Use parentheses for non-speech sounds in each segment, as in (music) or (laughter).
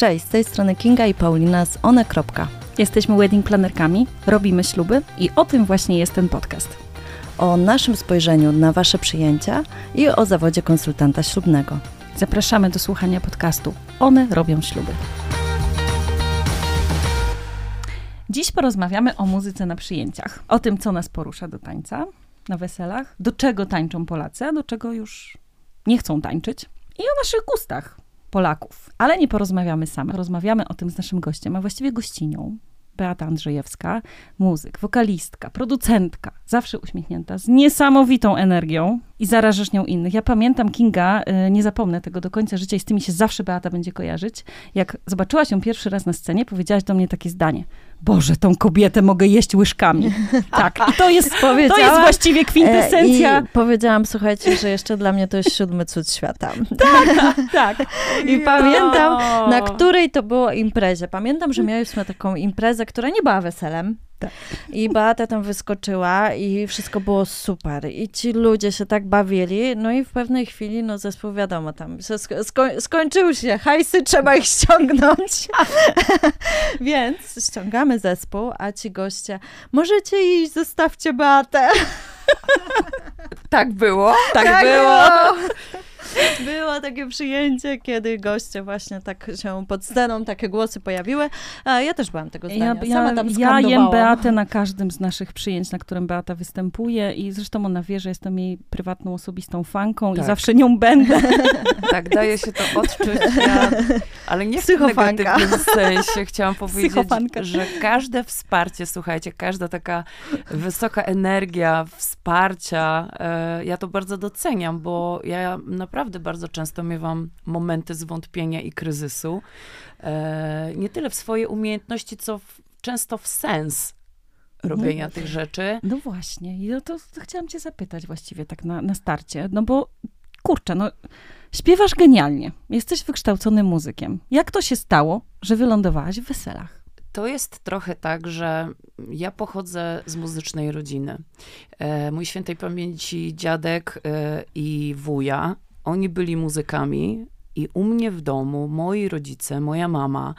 Cześć, z tej strony Kinga i Paulina z One. Jesteśmy wedding planerkami, robimy śluby i o tym właśnie jest ten podcast. O naszym spojrzeniu na Wasze przyjęcia i o zawodzie konsultanta ślubnego. Zapraszamy do słuchania podcastu One robią śluby. Dziś porozmawiamy o muzyce na przyjęciach, o tym, co nas porusza do tańca na weselach, do czego tańczą Polacy, a do czego już nie chcą tańczyć i o naszych gustach Polaków. Ale nie porozmawiamy same, rozmawiamy o tym z naszym gościem, a właściwie gościnią, Beata Andrzejewska, muzyk, wokalistka, producentka, zawsze uśmiechnięta, z niesamowitą energią i zarażasz nią innych. Ja pamiętam Kinga, y, nie zapomnę tego do końca życia i z tymi się zawsze Beata będzie kojarzyć. Jak zobaczyłaś ją pierwszy raz na scenie, powiedziałaś do mnie takie zdanie – Boże, tą kobietę mogę jeść łyżkami. (laughs) Tak, i to jest, to jest właściwie kwintesencja. E, I powiedziałam, słuchajcie, że jeszcze dla mnie to jest siódmy cud świata. (laughs) Tak, tak. I pamiętam, na której to było imprezie. Pamiętam, że mieliśmy taką imprezę, która nie była weselem. Tak. I Beata tam wyskoczyła i wszystko było super. I ci ludzie się tak bawili. No i w pewnej chwili, no zespół wiadomo, tam sko skończył się, hajsy, trzeba ich ściągnąć. (laughs) Więc ściągamy zespół, a ci goście, możecie iść, zostawcie Beatę. tak było? Tak, tak było. było. (laughs) Było takie przyjęcie, kiedy goście właśnie tak się pod sceną, takie głosy pojawiły. A ja też byłam tego zdania. Ja, Sama tam ja jem Beatę na każdym z naszych przyjęć, na którym Beata występuje i zresztą ona wie, że jestem jej prywatną, osobistą fanką tak. i zawsze nią będę. (laughs) tak, daje się to odczuć, ja, ale nie w negatywnym sensie. Chciałam (laughs) powiedzieć, że każde wsparcie, słuchajcie, każda taka wysoka energia, wsparcia, e, ja to bardzo doceniam, bo ja naprawdę naprawdę bardzo często miewam momenty zwątpienia i kryzysu. E, nie tyle w swoje umiejętności, co w, często w sens robienia no, tych rzeczy. No właśnie, i no to, to chciałam cię zapytać właściwie tak na, na starcie, no bo kurczę, no śpiewasz genialnie, jesteś wykształconym muzykiem. Jak to się stało, że wylądowałaś w weselach? To jest trochę tak, że ja pochodzę z muzycznej rodziny. E, mój świętej pamięci dziadek e, i wuja oni byli muzykami i u mnie w domu moi rodzice, moja mama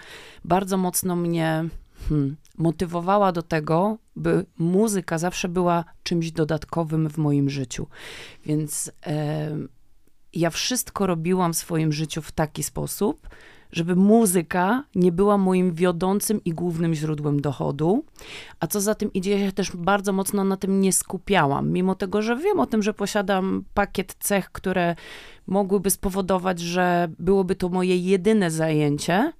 bardzo mocno mnie hmm, motywowała do tego, by muzyka zawsze była czymś dodatkowym w moim życiu. Więc e, ja wszystko robiłam w swoim życiu w taki sposób, żeby muzyka nie była moim wiodącym i głównym źródłem dochodu. A co za tym idzie, ja się też bardzo mocno na tym nie skupiałam, mimo tego, że wiem o tym, że posiadam pakiet cech, które mogłyby spowodować, że byłoby to moje jedyne zajęcie.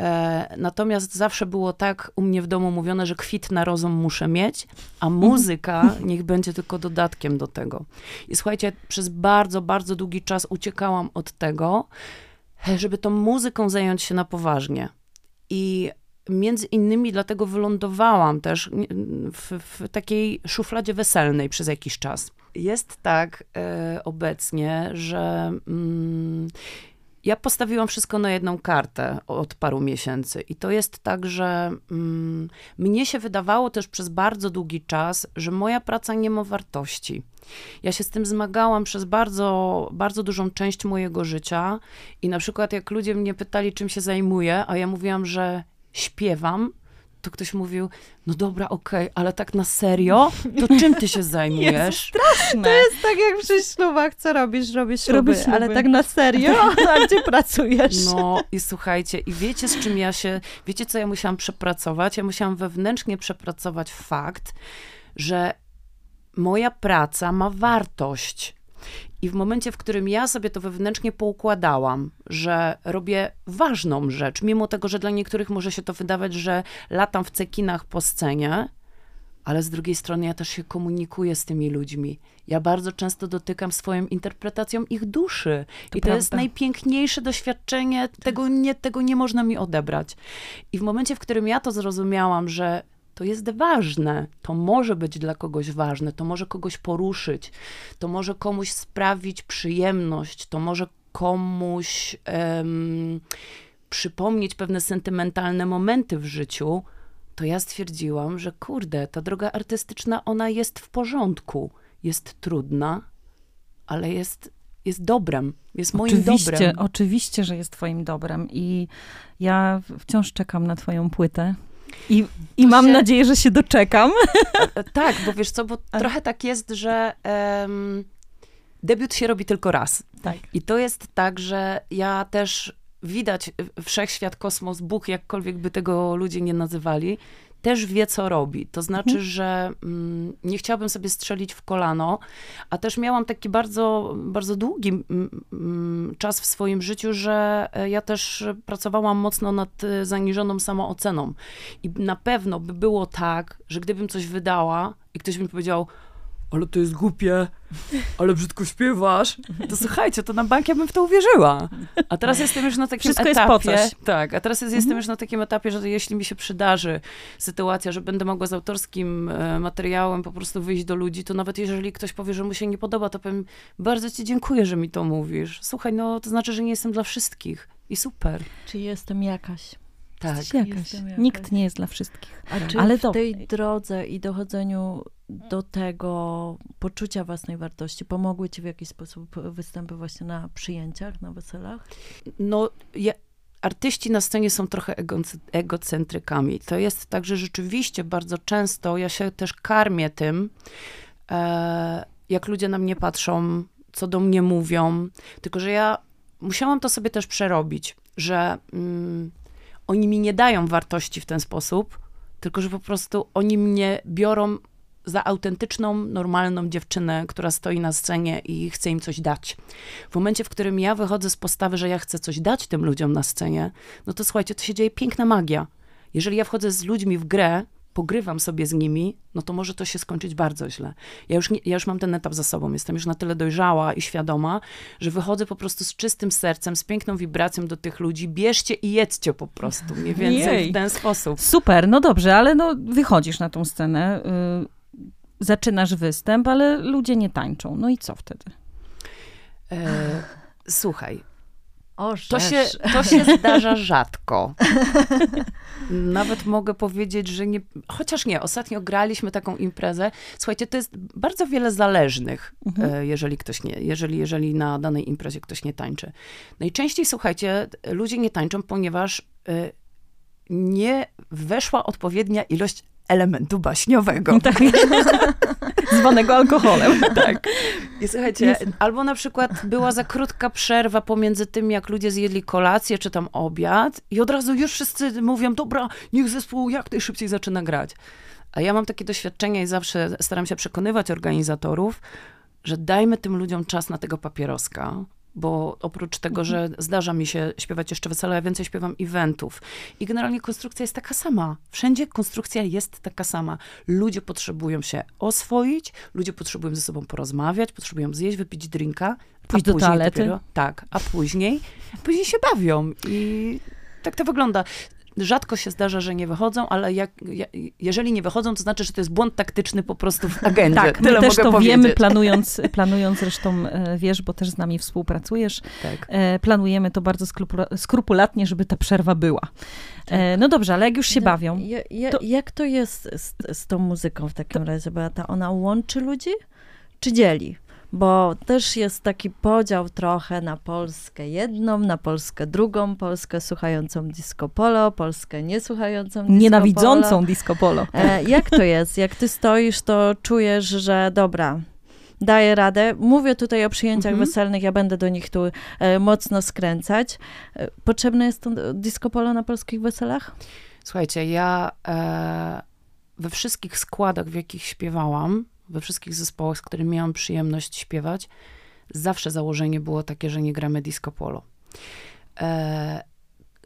E, natomiast zawsze było tak u mnie w domu mówione, że kwit na rozum muszę mieć, a muzyka (laughs) niech będzie tylko dodatkiem do tego. I słuchajcie, przez bardzo, bardzo długi czas uciekałam od tego, żeby tą muzyką zająć się na poważnie. I między innymi dlatego wylądowałam też w, w takiej szufladzie weselnej przez jakiś czas. Jest tak e, obecnie, że mm, ja postawiłam wszystko na jedną kartę od paru miesięcy. I to jest tak, że mm, mnie się wydawało też przez bardzo długi czas, że moja praca nie ma wartości. Ja się z tym zmagałam przez bardzo, bardzo dużą część mojego życia. I na przykład, jak ludzie mnie pytali, czym się zajmuję, a ja mówiłam, że śpiewam, to ktoś mówił, no dobra, okej, okay, ale tak na serio? To czym ty się (laughs) zajmujesz? straszne. To jest tak jak przy ślubach, co robisz? Robisz śluby, robisz śluby. ale tak na serio? (laughs) A gdzie pracujesz? No i słuchajcie, i wiecie z czym ja się, wiecie co ja musiałam przepracować? Ja musiałam wewnętrznie przepracować fakt, że moja praca ma wartość. I w momencie, w którym ja sobie to wewnętrznie poukładałam, że robię ważną rzecz, mimo tego, że dla niektórych może się to wydawać, że latam w cekinach po scenie, ale z drugiej strony ja też się komunikuję z tymi ludźmi. Ja bardzo często dotykam swoją interpretacją ich duszy. To I to jest najpiękniejsze doświadczenie, tego nie, tego nie można mi odebrać. I w momencie, w którym ja to zrozumiałam, że to jest ważne. To może być dla kogoś ważne, to może kogoś poruszyć, to może komuś sprawić przyjemność, to może komuś um, przypomnieć pewne sentymentalne momenty w życiu, to ja stwierdziłam, że kurde, ta droga artystyczna, ona jest w porządku. Jest trudna, ale jest jest dobrem, jest moim oczywiście, dobrem. Oczywiście, że jest twoim dobrem i ja wciąż czekam na twoją płytę. I, i mam się- nadzieję, że się doczekam. Tak, bo wiesz co, bo trochę tak jest, że em, debiut się robi tylko raz. Tak. I to jest tak, że ja też widać wszechświat, kosmos, Bóg, jakkolwiek by tego ludzie nie nazywali, też wie, co robi. To znaczy, Mhm. że mm, nie chciałabym sobie strzelić w kolano, a też miałam taki bardzo, bardzo długi mm, mm, czas w swoim życiu, że e, ja też pracowałam mocno nad e, zaniżoną samooceną. I na pewno by było tak, że gdybym coś wydała i ktoś mi powiedział, ale to jest głupie, ale brzydko śpiewasz, to słuchajcie, to na bank ja bym w to uwierzyła. A teraz jestem już na takim Wszystko jest etapie. po coś. Tak, a teraz jest, jestem już na takim etapie, że jeśli mi się przydarzy sytuacja, że będę mogła z autorskim e, materiałem po prostu wyjść do ludzi, to nawet jeżeli ktoś powie, że mu się nie podoba, to powiem, bardzo ci dziękuję, że mi to mówisz. Słuchaj, no to znaczy, że nie jestem dla wszystkich. I super. Czy jestem jakaś? Tak. Jakaś. Jestem jakaś. Nikt nie jest dla wszystkich. A czy Ale w tej drodze i dochodzeniu do tego poczucia własnej wartości pomogły ci w jakiś sposób występy właśnie na przyjęciach, na weselach? no, ja, artyści na scenie są trochę egocentrykami. To jest tak, że rzeczywiście bardzo często ja się też karmię tym, e, jak ludzie na mnie patrzą, co do mnie mówią. Tylko, że ja musiałam to sobie też przerobić, że mm, oni mi nie dają wartości w ten sposób, tylko że po prostu oni mnie biorą za autentyczną, normalną dziewczynę, która stoi na scenie i chce im coś dać. W momencie, w którym ja wychodzę z postawy, że ja chcę coś dać tym ludziom na scenie, no to słuchajcie, to się dzieje piękna magia. Jeżeli ja wchodzę z ludźmi w grę, pogrywam sobie z nimi, no to może to się skończyć bardzo źle. Ja już, nie, ja już mam ten etap za sobą, jestem już na tyle dojrzała i świadoma, że wychodzę po prostu z czystym sercem, z piękną wibracją do tych ludzi, bierzcie i jedzcie po prostu, mniej więcej Jej. w ten sposób. Super, no dobrze, ale no wychodzisz na tą scenę, y, zaczynasz występ, ale ludzie nie tańczą. No i co wtedy? E, słuchaj, O, To się, to się (laughs) zdarza rzadko. Nawet mogę powiedzieć, że nie. Chociaż nie, ostatnio graliśmy taką imprezę. Słuchajcie, to jest bardzo wiele zależnych, Mhm. e, jeżeli ktoś nie, jeżeli, jeżeli na danej imprezie ktoś nie tańczy. Najczęściej, słuchajcie, ludzie nie tańczą, ponieważ e, nie weszła odpowiednia ilość elementu baśniowego. (laughs) Tak. Zwanego alkoholem. Tak. I słuchajcie, albo na przykład była za krótka przerwa pomiędzy tym, jak ludzie zjedli kolację czy tam obiad i od razu już wszyscy mówią, dobra, niech zespół jak najszybciej zaczyna grać. A ja mam takie doświadczenie i zawsze staram się przekonywać organizatorów, że dajmy tym ludziom czas na tego papieroska, bo oprócz tego, że zdarza mi się śpiewać jeszcze wesele, ja więcej śpiewam eventów. I generalnie konstrukcja jest taka sama. Wszędzie konstrukcja jest taka sama. Ludzie potrzebują się oswoić, ludzie potrzebują ze sobą porozmawiać, potrzebują zjeść, wypić drinka. Pójść do później toalety. Dopiero, tak, a później, później się bawią. I tak to wygląda. Rzadko się zdarza, że nie wychodzą, ale jak, ja- jeżeli nie wychodzą, to znaczy, że to jest błąd taktyczny po prostu w (laughs) agendzie. Tak, my Tyle też mogę to powiedzieć. wiemy, planując, (laughs) planując zresztą, e, wiesz, bo też z nami współpracujesz, Tak. e, planujemy to bardzo skrupula- skrupulatnie, żeby ta przerwa była. E, No dobrze, ale jak już się bawią, Ja, ja, to- Jak to jest z, z tą muzyką w takim razie, Beata? Ona łączy ludzi, czy dzieli? Bo też jest taki podział trochę na Polskę jedną, na Polskę drugą, Polskę słuchającą disco polo, Polskę niesłuchającą disco nienawidzącą polo. disco polo. E, jak to jest? Jak ty stoisz, to czujesz, że dobra, daję radę. Mówię tutaj o przyjęciach Mhm. weselnych, ja będę do nich tu e, mocno skręcać. E, potrzebne jest to disco polo na polskich weselach? Słuchajcie, ja e, we wszystkich składach, w jakich śpiewałam, we wszystkich zespołach, z którymi miałam przyjemność śpiewać, zawsze założenie było takie, że nie gramy disco polo. E,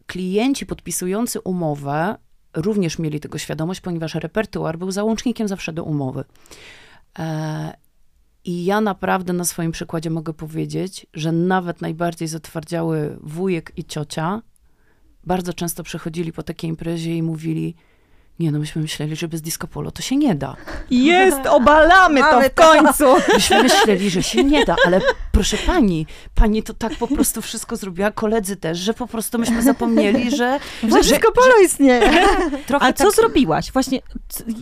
klienci podpisujący umowę również mieli tego świadomość, ponieważ repertuar był załącznikiem zawsze do umowy. E, I ja naprawdę na swoim przykładzie mogę powiedzieć, że nawet najbardziej zatwardziały wujek i ciocia bardzo często przychodzili po takiej imprezie i mówili, nie no, myśmy myśleli, że bez disco polo to się nie da. Jest, obalamy to Mamy w to. końcu. Myśmy myśleli, że się nie da, ale proszę pani, pani to tak po prostu wszystko zrobiła, koledzy też, że po prostu myśmy zapomnieli, że... Że disco polo istnieje. (laughs) Trochę co tak, zrobiłaś? Właśnie,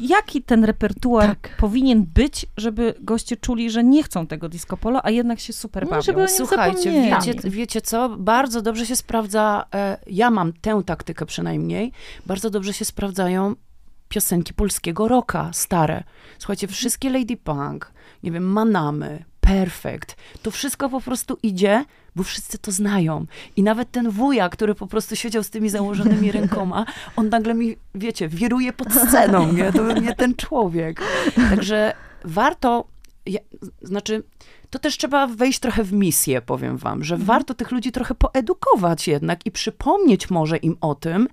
jaki ten repertuar Tak. powinien być, żeby goście czuli, że nie chcą tego disco polo, a jednak się super No, bawią? żeby oni Słuchajcie, wiecie, wiecie co? Bardzo dobrze się sprawdza, e, ja mam tę taktykę przynajmniej, bardzo dobrze się sprawdzają piosenki polskiego rocka, stare. Słuchajcie, wszystkie Lady Punk, nie wiem, Manamy, Perfect, to wszystko po prostu idzie, bo wszyscy to znają. I nawet ten wuja, który po prostu siedział z tymi założonymi rękoma, on nagle mi, wiecie, wiruje pod sceną, nie? To nie ten człowiek. Także warto, ja, znaczy, to też trzeba wejść trochę w misję, powiem wam, że warto tych ludzi trochę poedukować jednak i przypomnieć może im o tym,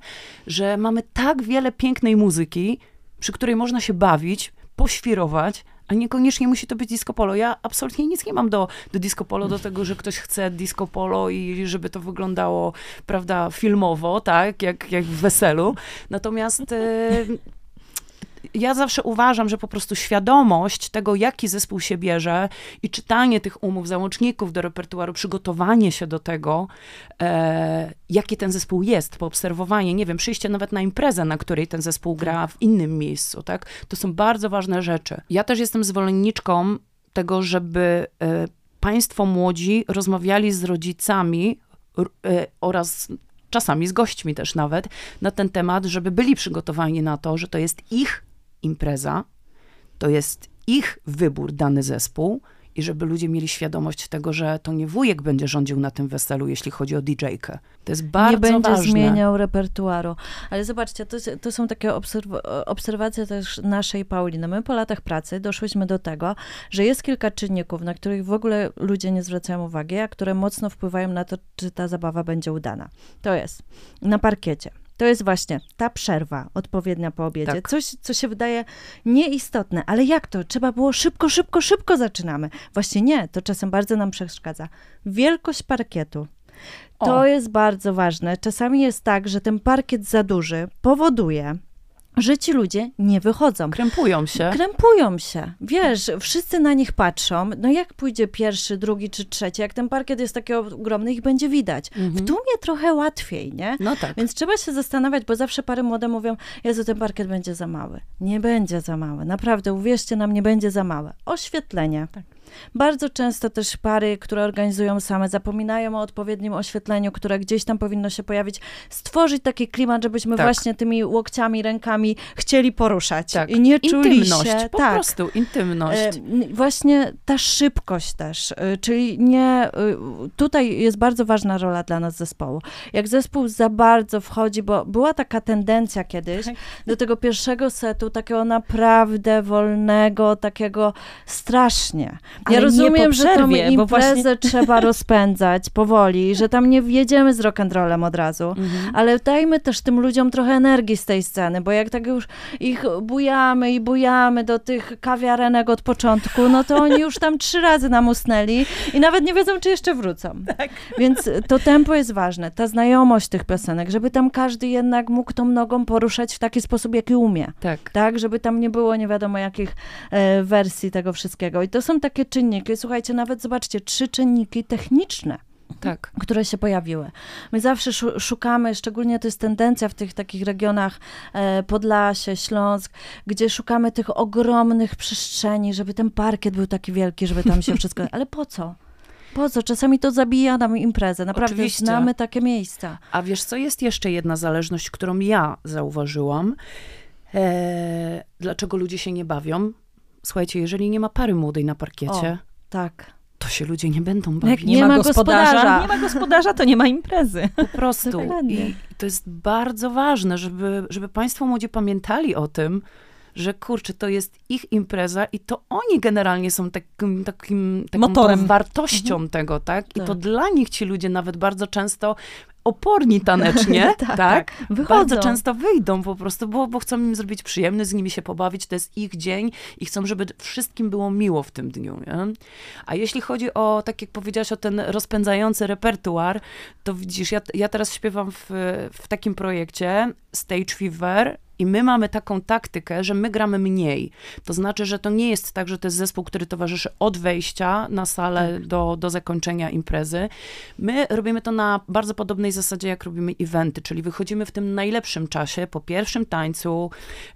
że mamy tak wiele pięknej muzyki, przy której można się bawić, poświrować, a niekoniecznie musi to być disco polo. Ja absolutnie nic nie mam do, do disco polo, do tego, że ktoś chce disco polo i żeby to wyglądało, prawda, filmowo, tak, jak, jak w weselu. Natomiast e, ja zawsze uważam, że po prostu świadomość tego, jaki zespół się bierze i czytanie tych umów, załączników do repertuaru, przygotowanie się do tego, e, jaki ten zespół jest, poobserwowanie, nie wiem, przyjście nawet na imprezę, na której ten zespół gra w innym miejscu, tak? To są bardzo ważne rzeczy. Ja też jestem zwolenniczką tego, żeby e, państwo młodzi rozmawiali z rodzicami e, oraz czasami z gośćmi też nawet, na ten temat, żeby byli przygotowani na to, że to jest ich impreza, to jest ich wybór, dany zespół i żeby ludzie mieli świadomość tego, że to nie wujek będzie rządził na tym weselu, jeśli chodzi o DJ-kę. To jest bardzo nie będzie ważne. zmieniał repertuaru. Ale zobaczcie, to, to są takie obserw- obserwacje też naszej Pauliny. My po latach pracy doszłyśmy do tego, że jest kilka czynników, na których w ogóle ludzie nie zwracają uwagi, a które mocno wpływają na to, czy ta zabawa będzie udana. To jest na parkiecie. To jest właśnie ta przerwa odpowiednia po obiedzie. Tak. Coś, co się wydaje nieistotne, ale jak to? Trzeba było szybko, szybko, szybko zaczynamy. Właśnie nie, to czasem bardzo nam przeszkadza. Wielkość parkietu. To O. jest bardzo ważne. Czasami jest tak, że ten parkiet za duży powoduje, że ci ludzie nie wychodzą. Krępują się. Krępują się. Wiesz, wszyscy na nich patrzą. No jak pójdzie pierwszy, drugi czy trzeci? Jak ten parkiet jest taki ogromny, ich będzie widać. W Mhm. tłumie trochę łatwiej, nie? No tak. Więc trzeba się zastanawiać, bo zawsze pary młode mówią, Jezu, ten parkiet będzie za mały. Nie będzie za mały. Naprawdę, uwierzcie nam, nie będzie za małe. Oświetlenie. Tak. Bardzo często też pary, które organizują same, zapominają o odpowiednim oświetleniu, które gdzieś tam powinno się pojawić. Stworzyć taki klimat, żebyśmy Tak. właśnie tymi łokciami, rękami chcieli poruszać. Tak. I nie czuli Intymność, się... po tak. prostu intymność. E, Właśnie ta szybkość też, e, czyli nie, e, tutaj jest bardzo ważna rola dla nas zespołu. Jak zespół za bardzo wchodzi, bo była taka tendencja kiedyś Tak. do tego pierwszego setu, takiego naprawdę wolnego, takiego strasznie. Ale ja rozumiem, że tą imprezę właśnie- (laughs) trzeba rozpędzać powoli, że tam nie wjedziemy z rock'n'rollem od razu. Mhm. Ale dajmy też tym ludziom trochę energii z tej sceny, bo jak tak już ich bujamy i bujamy do tych kawiarenek od początku, no to oni już tam trzy razy nam usnęli i nawet nie wiedzą, czy jeszcze wrócą. (laughs) Więc to tempo jest ważne, ta znajomość tych piosenek, żeby tam każdy jednak mógł tą nogą poruszać w taki sposób, jaki umie. Tak. Tak, żeby tam nie było nie wiadomo jakich e, wersji tego wszystkiego. I to są takie czynniki, słuchajcie, nawet zobaczcie, trzy czynniki techniczne Tak. które się pojawiły. My zawsze szu- szukamy, szczególnie to jest tendencja w tych takich regionach e, Podlasie, Śląsk, gdzie szukamy tych ogromnych przestrzeni, żeby ten parkiet był taki wielki, żeby tam się wszystko... (laughs) Ale po co? Po co? Czasami to zabija nam imprezę. Naprawdę Oczywiście. znamy takie miejsca. A wiesz co, jest jeszcze jedna zależność, którą ja zauważyłam. E, dlaczego ludzie się nie bawią? Słuchajcie, jeżeli nie ma pary młodej na parkiecie, Tak. to się ludzie nie będą Jak bawić. nie, Nie ma, gospodarza, gospodarza. nie ma gospodarza, to nie ma imprezy. Po prostu. I to jest bardzo ważne, żeby, żeby państwo młodzi pamiętali o tym, że kurczę, to jest ich impreza i to oni generalnie są takim, takim taką Motorem. wartością tego, tak? I Tak. to dla nich ci ludzie nawet bardzo często oporni tanecznie, (laughs) Tak, tak? Wychodzą. Bardzo często wyjdą po prostu, bo, bo chcą im zrobić przyjemny, z nimi się pobawić, to jest ich dzień i chcą, żeby wszystkim było miło w tym dniu, nie? A jeśli chodzi o, tak jak powiedziałaś, o ten rozpędzający repertuar, to widzisz, ja, ja teraz śpiewam w, w takim projekcie Stage Fever I my mamy taką taktykę, że my gramy mniej. To znaczy, że to nie jest tak, że to jest zespół, który towarzyszy od wejścia na salę Tak. do, do zakończenia imprezy. My robimy to na bardzo podobnej zasadzie, jak robimy eventy, czyli wychodzimy w tym najlepszym czasie, po pierwszym tańcu,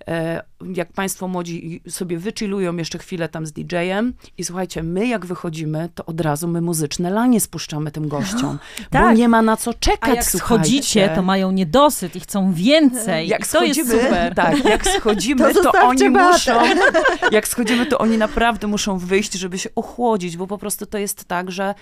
e, jak państwo młodzi sobie wychillują jeszcze chwilę tam z DJ-em i słuchajcie, my jak wychodzimy, to od razu my muzyczne lanie spuszczamy tym gościom, (gasps) bo Tak. nie ma na co czekać, A jak słuchajcie. schodzicie, to mają niedosyt i chcą więcej. Jak I to jest schodzimy, super. (laughs) tak, jak schodzimy, To to, oni Beatę. muszą, (laughs) jak schodzimy, to oni naprawdę muszą wyjść, żeby się ochłodzić, bo po prostu to jest tak, że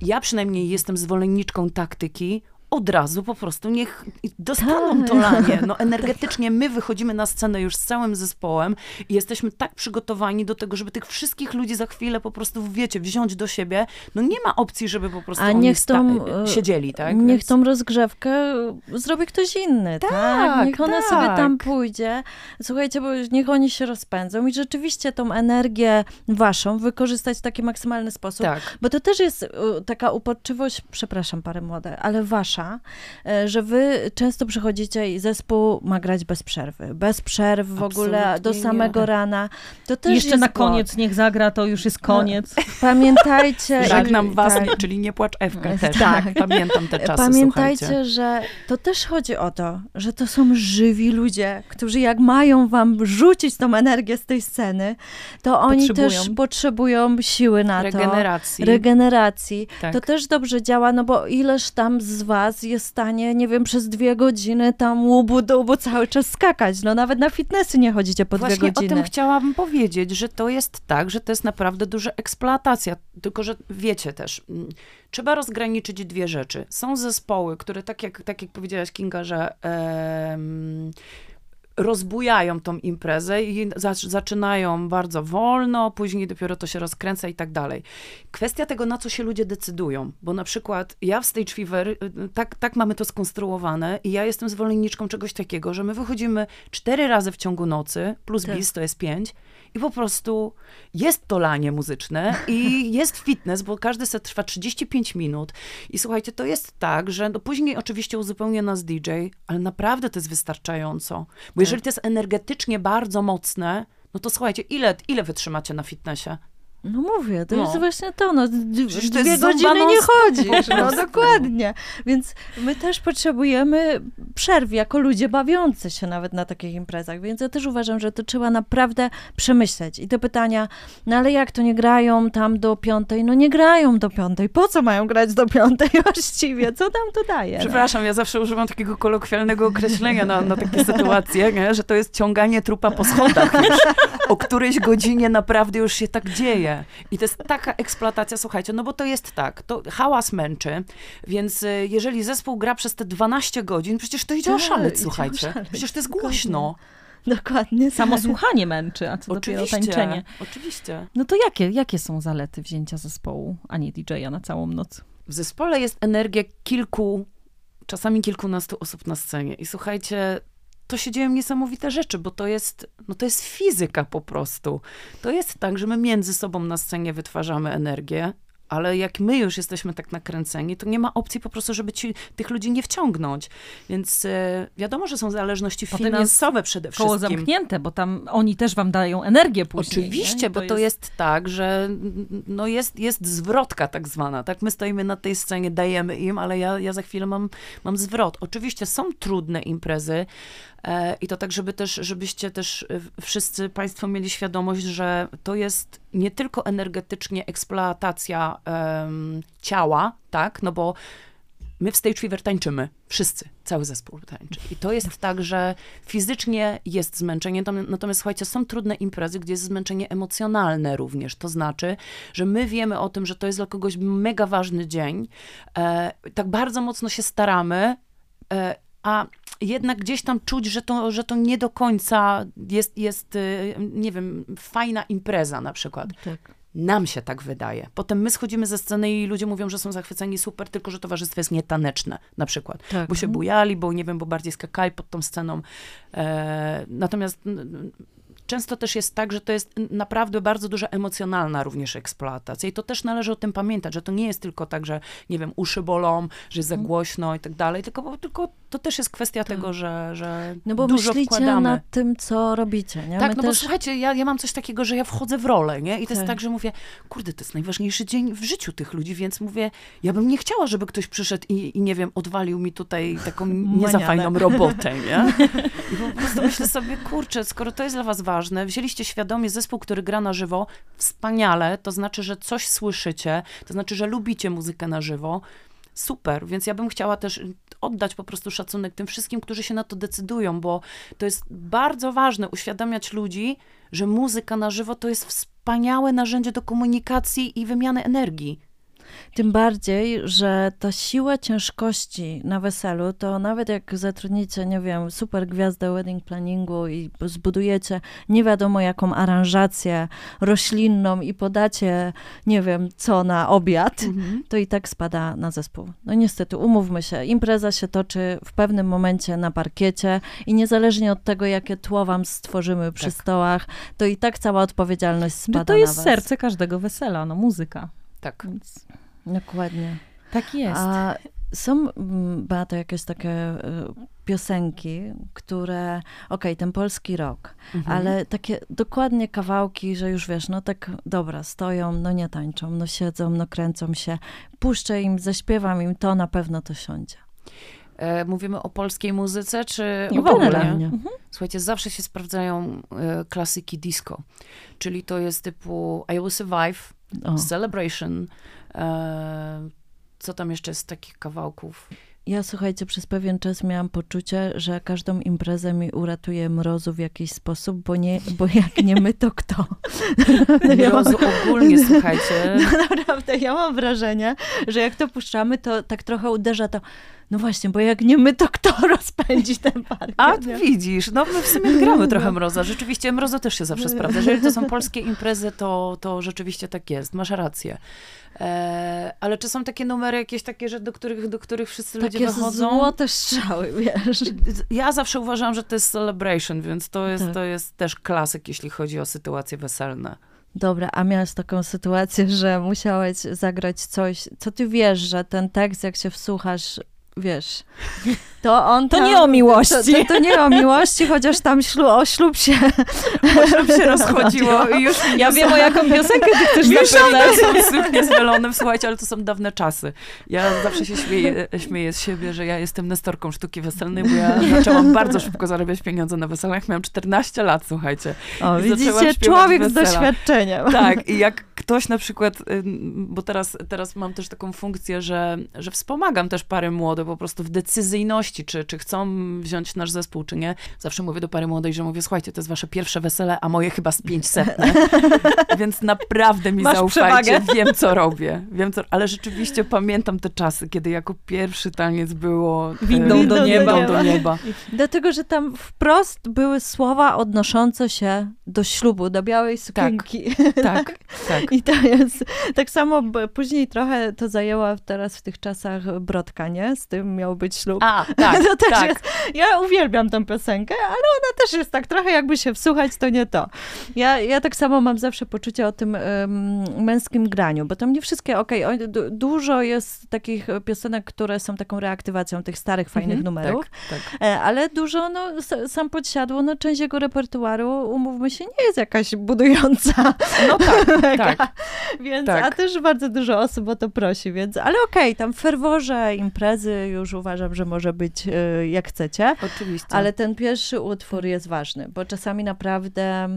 ja przynajmniej jestem zwolenniczką taktyki, od razu po prostu niech dostaną Tak. to lanie. No (laughs) energetycznie my wychodzimy na scenę już z całym zespołem i jesteśmy tak przygotowani do tego, żeby tych wszystkich ludzi za chwilę po prostu, wiecie, wziąć do siebie. No nie ma opcji, żeby po prostu A oni niech tą, e, siedzieli, tak? Niech Więc- tą rozgrzewkę zrobi ktoś inny, tak? Tak, Niech ona tak. sobie tam pójdzie. Słuchajcie, bo niech oni się rozpędzą i rzeczywiście tą energię waszą wykorzystać w taki maksymalny sposób. Tak. Bo to też jest y, taka uporczywość, przepraszam parę młode, ale wasza, y, że wy często przychodzicie i zespół ma grać bez przerwy. Bez przerw w ogóle do Absolutnie samego nie. rana. To też Jeszcze na błąd. koniec niech zagra, to już jest koniec. (laughs) Pamiętajcie. (laughs) Żegnam was, tak. czyli nie płacz Ewka (laughs) też. Tak. Pamiętam te czasy, Pamiętajcie, słuchajcie. że to też chodzi o to, że to są żywi ludzie, którzy jak mają wam rzucić tą energię z tej sceny, to oni Potrzebują. też potrzebują siły na to. Regeneracji. Regeneracji. Tak. To też dobrze działa, no bo ileż tam z was jest w stanie, nie wiem, przez dwie godziny tam łubu dubu cały czas skakać. No nawet na fitnessy nie chodzicie po Właśnie dwie o godziny. tym chciałabym powiedzieć, że to jest tak, że to jest naprawdę duża eksploatacja. Tylko, że wiecie też, mm, trzeba rozgraniczyć dwie rzeczy. Są zespoły, które tak jak, tak jak powiedziałaś Kinga, że em, rozbujają tą imprezę i zac- zaczynają bardzo wolno, później dopiero to się rozkręca i tak dalej. Kwestia tego, na co się ludzie decydują, bo na przykład ja w Stage Fever, y, tak, tak mamy to skonstruowane i ja jestem zwolenniczką czegoś takiego, że my wychodzimy cztery razy w ciągu nocy, plus Tak. bis to jest pięć i po prostu jest to lanie muzyczne i (laughs) jest fitness, bo każdy set trwa 35 minut. I słuchajcie, to jest tak, że no później oczywiście uzupełnia nas DJ, ale naprawdę to jest wystarczająco, bo jeżeli to jest energetycznie bardzo mocne, no to słuchajcie, ile, ile wytrzymacie na fitnessie? No mówię, to No. jest właśnie to, no Przecież to dwie zumba godziny nie chodzisz, (laughs) no dokładnie. Więc my też potrzebujemy przerw jako ludzie bawiący się nawet na takich imprezach, więc ja też uważam, że to trzeba naprawdę przemyśleć. I te pytania, no ale jak to nie grają tam do piątej? No nie grają do piątej, po co mają grać do piątej (laughs) właściwie? Co tam to daje? No? Przepraszam, ja zawsze używam takiego kolokwialnego określenia na, na takie sytuacje, nie? że to jest ciąganie trupa po schodach już. O którejś godzinie naprawdę już się tak dzieje. I to jest taka eksploatacja, słuchajcie, no bo to jest tak, to hałas męczy, więc y, jeżeli zespół gra przez te 12 godzin, przecież to idzie Tak, oszaleć, idzie słuchajcie. oszaleć, Przecież to jest głośno. Dokładnie. Samo tak. słuchanie męczy, a co dopiero Oczywiście, tańczenie. oczywiście. No to jakie, jakie są zalety wzięcia zespołu, a nie DJ-a na całą noc? W zespole jest energia kilku, czasami kilkunastu osób na scenie. I słuchajcie, to się dzieją niesamowite rzeczy, bo to jest, no to jest fizyka po prostu. To jest tak, że my między sobą na scenie wytwarzamy energię, ale jak my już jesteśmy tak nakręceni, to nie ma opcji po prostu, żeby ci, tych ludzi nie wciągnąć. Więc e, wiadomo, że są zależności Potem finansowe przede Koło wszystkim. zamknięte, bo tam oni też wam dają energię później. Oczywiście, nie? bo to jest... tak, że no jest, jest zwrotka tak zwana, tak? My stoimy na tej scenie, dajemy im, ale ja, ja za chwilę mam, mam zwrot. Oczywiście są trudne imprezy i to tak, żeby też, żebyście też e, wszyscy państwo mieli świadomość, że to jest nie tylko energetycznie eksploatacja em, ciała, tak? No bo my w Stage Fever tańczymy. Wszyscy, cały zespół tańczy. I to jest tak, że fizycznie jest zmęczenie, natomiast słuchajcie, są trudne imprezy, gdzie jest zmęczenie emocjonalne również. To znaczy, że my wiemy o tym, że to jest dla kogoś mega ważny dzień. E, tak bardzo mocno się staramy, e, a jednak gdzieś tam czuć, że to, że to nie do końca jest, jest, e, nie wiem, fajna impreza na przykład. Tak. Nam się tak wydaje. Potem my schodzimy ze sceny i ludzie mówią, że są zachwyceni, super, tylko że towarzystwo jest nietaneczne, na przykład. Tak. Bo się bujali, bo nie wiem, bo bardziej skakali pod tą sceną. E, natomiast często też jest tak, że to jest naprawdę bardzo duża emocjonalna również eksploatacja i to też należy o tym pamiętać, że to nie jest tylko tak, że nie wiem, uszy bolą, że jest za Mhm. głośno i tak dalej, tylko, tylko to też jest kwestia tego, że, że No bo dużo myślicie wkładamy. nad tym, co robicie, nie? Tak, My no bo też... słuchajcie, ja, ja mam coś takiego, że ja wchodzę w rolę, nie? I to jest Tak. tak, że mówię, kurde, to jest najważniejszy dzień w życiu tych ludzi, więc mówię, ja bym nie chciała, żeby ktoś przyszedł i, i nie wiem, odwalił mi tutaj taką nie za Manianę. fajną robotę, nie? (laughs) I po prostu myślę sobie, kurczę, skoro to jest dla was ważne, wzięliście świadomie zespół, który gra na żywo, wspaniale, to znaczy, że coś słyszycie, to znaczy, że lubicie muzykę na żywo, super, więc ja bym chciała też oddać po prostu szacunek tym wszystkim, którzy się na to decydują, bo to jest bardzo ważne uświadamiać ludzi, że muzyka na żywo to jest wspaniałe narzędzie do komunikacji i wymiany energii. Tym bardziej, że ta siła ciężkości na weselu, to nawet jak zatrudnicie, nie wiem, super gwiazdę wedding planningu i zbudujecie nie wiadomo jaką aranżację roślinną i podacie, nie wiem, co na obiad, to i tak spada na zespół. No niestety, umówmy się, impreza się toczy w pewnym momencie na parkiecie i niezależnie od tego, jakie tło wam stworzymy przy Tak. stołach, to i tak cała odpowiedzialność spada No to jest serce każdego wesela, no muzyka. Tak. Więc Dokładnie. tak jest. A są, mm, Beato, jakieś takie y, piosenki, które, okej, ten polski rok, Mhm. ale takie dokładnie kawałki, że już wiesz, no tak, dobra, stoją, no nie tańczą, no siedzą, no kręcą się, puszczę im, zaśpiewam im, to na pewno to siądzie. E, mówimy o polskiej muzyce, czy Nie, w ogóle. Słuchajcie, zawsze się sprawdzają e, klasyki disco, czyli to jest typu I Will Survive, O. Celebration, e, co tam jeszcze z takich kawałków? Ja, słuchajcie, przez pewien czas miałam poczucie, że każdą imprezę mi uratuje mrozu w jakiś sposób, bo, nie, bo jak nie my, to kto? (laughs) Mrozu ogólnie, słuchajcie. (laughs) No naprawdę, ja mam wrażenie, że jak to puszczamy, to tak trochę uderza to, no właśnie, bo jak nie my, to kto (laughs) rozpędzi ten parkiet? A nie? widzisz, no my w sumie gramy trochę mroza. Rzeczywiście mrozo też się zawsze sprawdza. Jeżeli to są (laughs) polskie imprezy, to, to rzeczywiście tak jest. Masz rację. E, ale czy są takie numery jakieś takie, że do których, do których wszyscy ludzie Takie wychodzą? złote strzały, wiesz. (laughs) Ja zawsze uważam, że to jest celebration, więc to jest, Tak. to jest też klasyk, jeśli chodzi o sytuacje weselne. Dobra, a miałaś taką sytuację, że musiałeś zagrać coś, co ty wiesz, że ten tekst, jak się wsłuchasz, wiesz, to on To tam, nie o miłości. To, to, to nie o miłości, chociaż tam ślu, o ślub się Ślub się rozchodziło (laughs) i już Ja wiem, o jaką piosenkę ty chcesz Już zapytać. suknie z welonem, słuchajcie, ale to są dawne czasy. Ja zawsze się śmieję, śmieję z siebie, że ja jestem nestorką sztuki weselnej, bo ja zaczęłam bardzo szybko zarabiać pieniądze na weselach. Miałam 14 lat, słuchajcie. O, I widzicie, człowiek z wesela. doświadczeniem. Tak, i jak (laughs) ktoś na przykład, bo teraz, teraz mam też taką funkcję, że, że wspomagam też pary młode po prostu w decyzyjności, czy, czy chcą wziąć nasz zespół, czy nie. Zawsze mówię do pary młodej, że mówię, słuchajcie, to jest wasze pierwsze wesele, a moje chyba z 500. (laughs) Więc naprawdę mi Masz zaufajcie, przewagę. wiem co robię. Wiem co, ale rzeczywiście pamiętam te czasy, kiedy jako pierwszy taniec było e, Windą do nieba. windą do nieba. Dlatego, że tam wprost były słowa odnoszące się do ślubu, do białej sukienki. Tak, tak. (laughs) I to jest tak samo, później trochę to zajęła teraz w tych czasach Brodka, nie? Z tym miał być ślub. A, (laughs) tak, to też tak. jest, ja uwielbiam tę piosenkę, ale ona też jest tak trochę jakby się wsłuchać, to nie to. Ja, ja tak samo mam zawsze poczucie o tym em, męskim graniu, bo tam nie wszystkie, okej, o- du- dużo jest takich piosenek, które są taką reaktywacją tych starych, fajnych Mhm, numerów, Tak, tak. E, Ale dużo, no, sam podsiadło, no, część jego repertuaru, umówmy się, nie jest jakaś budująca. No tak, (laughs) tak. Więc, Tak. a też bardzo dużo osób o to prosi, więc, ale okej, tam w ferworze imprezy już uważam, że może być e, jak chcecie, Oczywiście. ale ten pierwszy utwór jest ważny, bo czasami naprawdę,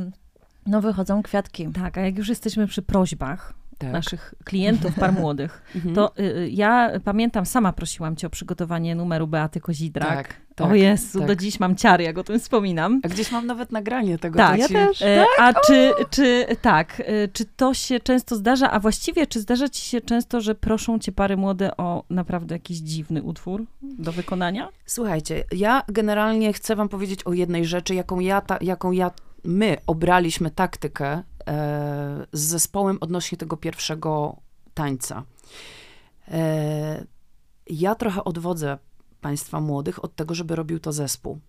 no, wychodzą kwiatki. Tak, a jak już jesteśmy przy prośbach tak. naszych klientów, par (laughs) młodych, Mhm. to y, y, ja pamiętam, sama prosiłam cię o przygotowanie numeru Beaty Kozidrak. Tak, tak, o Jezu, tak. do dziś mam ciary, jak o tym wspominam. A gdzieś mam nawet nagranie tego. Tak, ja ci- też. E, A czy, czy tak, e, czy to się często zdarza, a właściwie czy zdarza ci się często, że proszą cię pary młode o naprawdę jakiś dziwny utwór do wykonania? Słuchajcie, ja generalnie chcę wam powiedzieć o jednej rzeczy, jaką ja, ta, jaką ja my obraliśmy taktykę e, z zespołem odnośnie tego pierwszego tańca. E, ja trochę odwodzę państwa młodych od tego, żeby robił to zespół.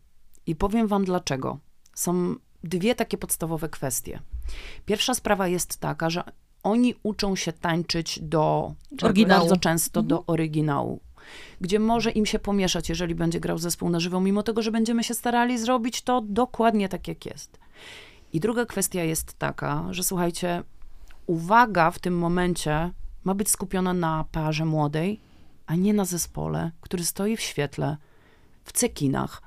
I powiem wam dlaczego. Są dwie takie podstawowe kwestie. Pierwsza sprawa jest taka, że oni uczą się tańczyć do Oryginału. bardzo często do oryginału. Gdzie może im się pomieszać, jeżeli będzie grał zespół na żywo, mimo tego, że będziemy się starali zrobić to dokładnie tak, jak jest. I druga kwestia jest taka, że słuchajcie, uwaga w tym momencie ma być skupiona na parze młodej, a nie na zespole, który stoi w świetle, w cekinach.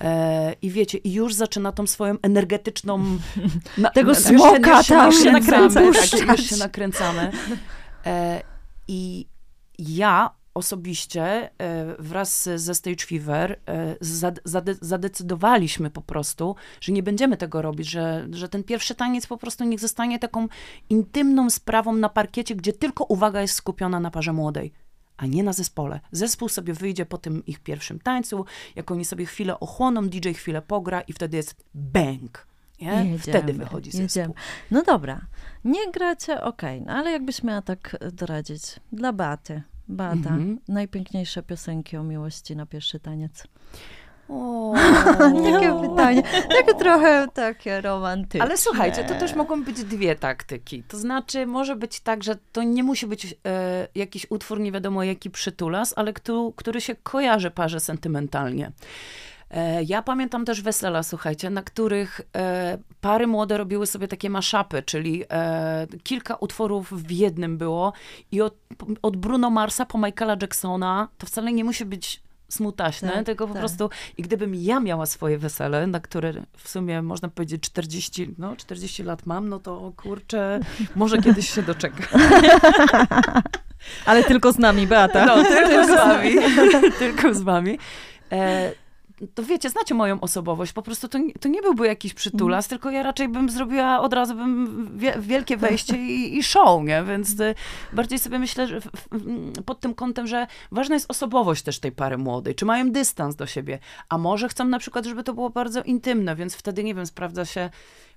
E, I wiecie, i już zaczyna tą swoją energetyczną. Na, Tego już się- smoka już się tam nakręcamy, nakręcać. Tak, już się nakręcamy. I ja osobiście e, wraz ze Stage Fever e, zade, zadecydowaliśmy po prostu, że nie będziemy tego robić, że, że ten pierwszy taniec po prostu niech zostanie taką intymną sprawą na parkiecie, gdzie tylko uwaga jest skupiona na parze młodej a nie na zespole. Zespół sobie wyjdzie po tym ich pierwszym tańcu, jak oni sobie chwilę ochłoną, DJ chwilę pogra i wtedy jest bang. Nie? Jedziemy, Wtedy wychodzi zespół. jedziemy. No dobra, nie gracie, okej, no ale jakbyś miała tak doradzić dla Baty. Bata, Mhm. najpiękniejsze piosenki o miłości na pierwszy taniec. O, (laughs) Takie pytanie, takie trochę takie romantyczne. Ale słuchajcie, to też mogą być dwie taktyki. To znaczy, może być tak, że to nie musi być e, jakiś utwór, nie wiadomo jaki przytulas, ale kto, który się kojarzy parze sentymentalnie. E, Ja pamiętam też wesela, słuchajcie, na których e, pary młode robiły sobie takie maszapy, czyli e, kilka utworów w jednym było i od, od Bruno Marsa po Michaela Jacksona to wcale nie musi być smutaśne, Tak, tylko po tak. prostu i gdybym ja miała swoje wesele, na które w sumie można powiedzieć 40, no 40 lat mam, no to kurczę, może kiedyś się doczeka. (laughs) Ale tylko z nami, Beata. No, tylko z (laughs) wami. (laughs) tylko z wami. E, to wiecie, znacie moją osobowość, po prostu to, to nie byłby jakiś przytulas, tylko ja raczej bym zrobiła, od razu bym wie, wielkie wejście i, i show, nie? Więc e, bardziej sobie myślę, że w, w, pod tym kątem, że ważna jest osobowość też tej pary młodej, czy mają dystans do siebie, a może chcą na przykład, żeby to było bardzo intymne, więc wtedy, nie wiem, sprawdza się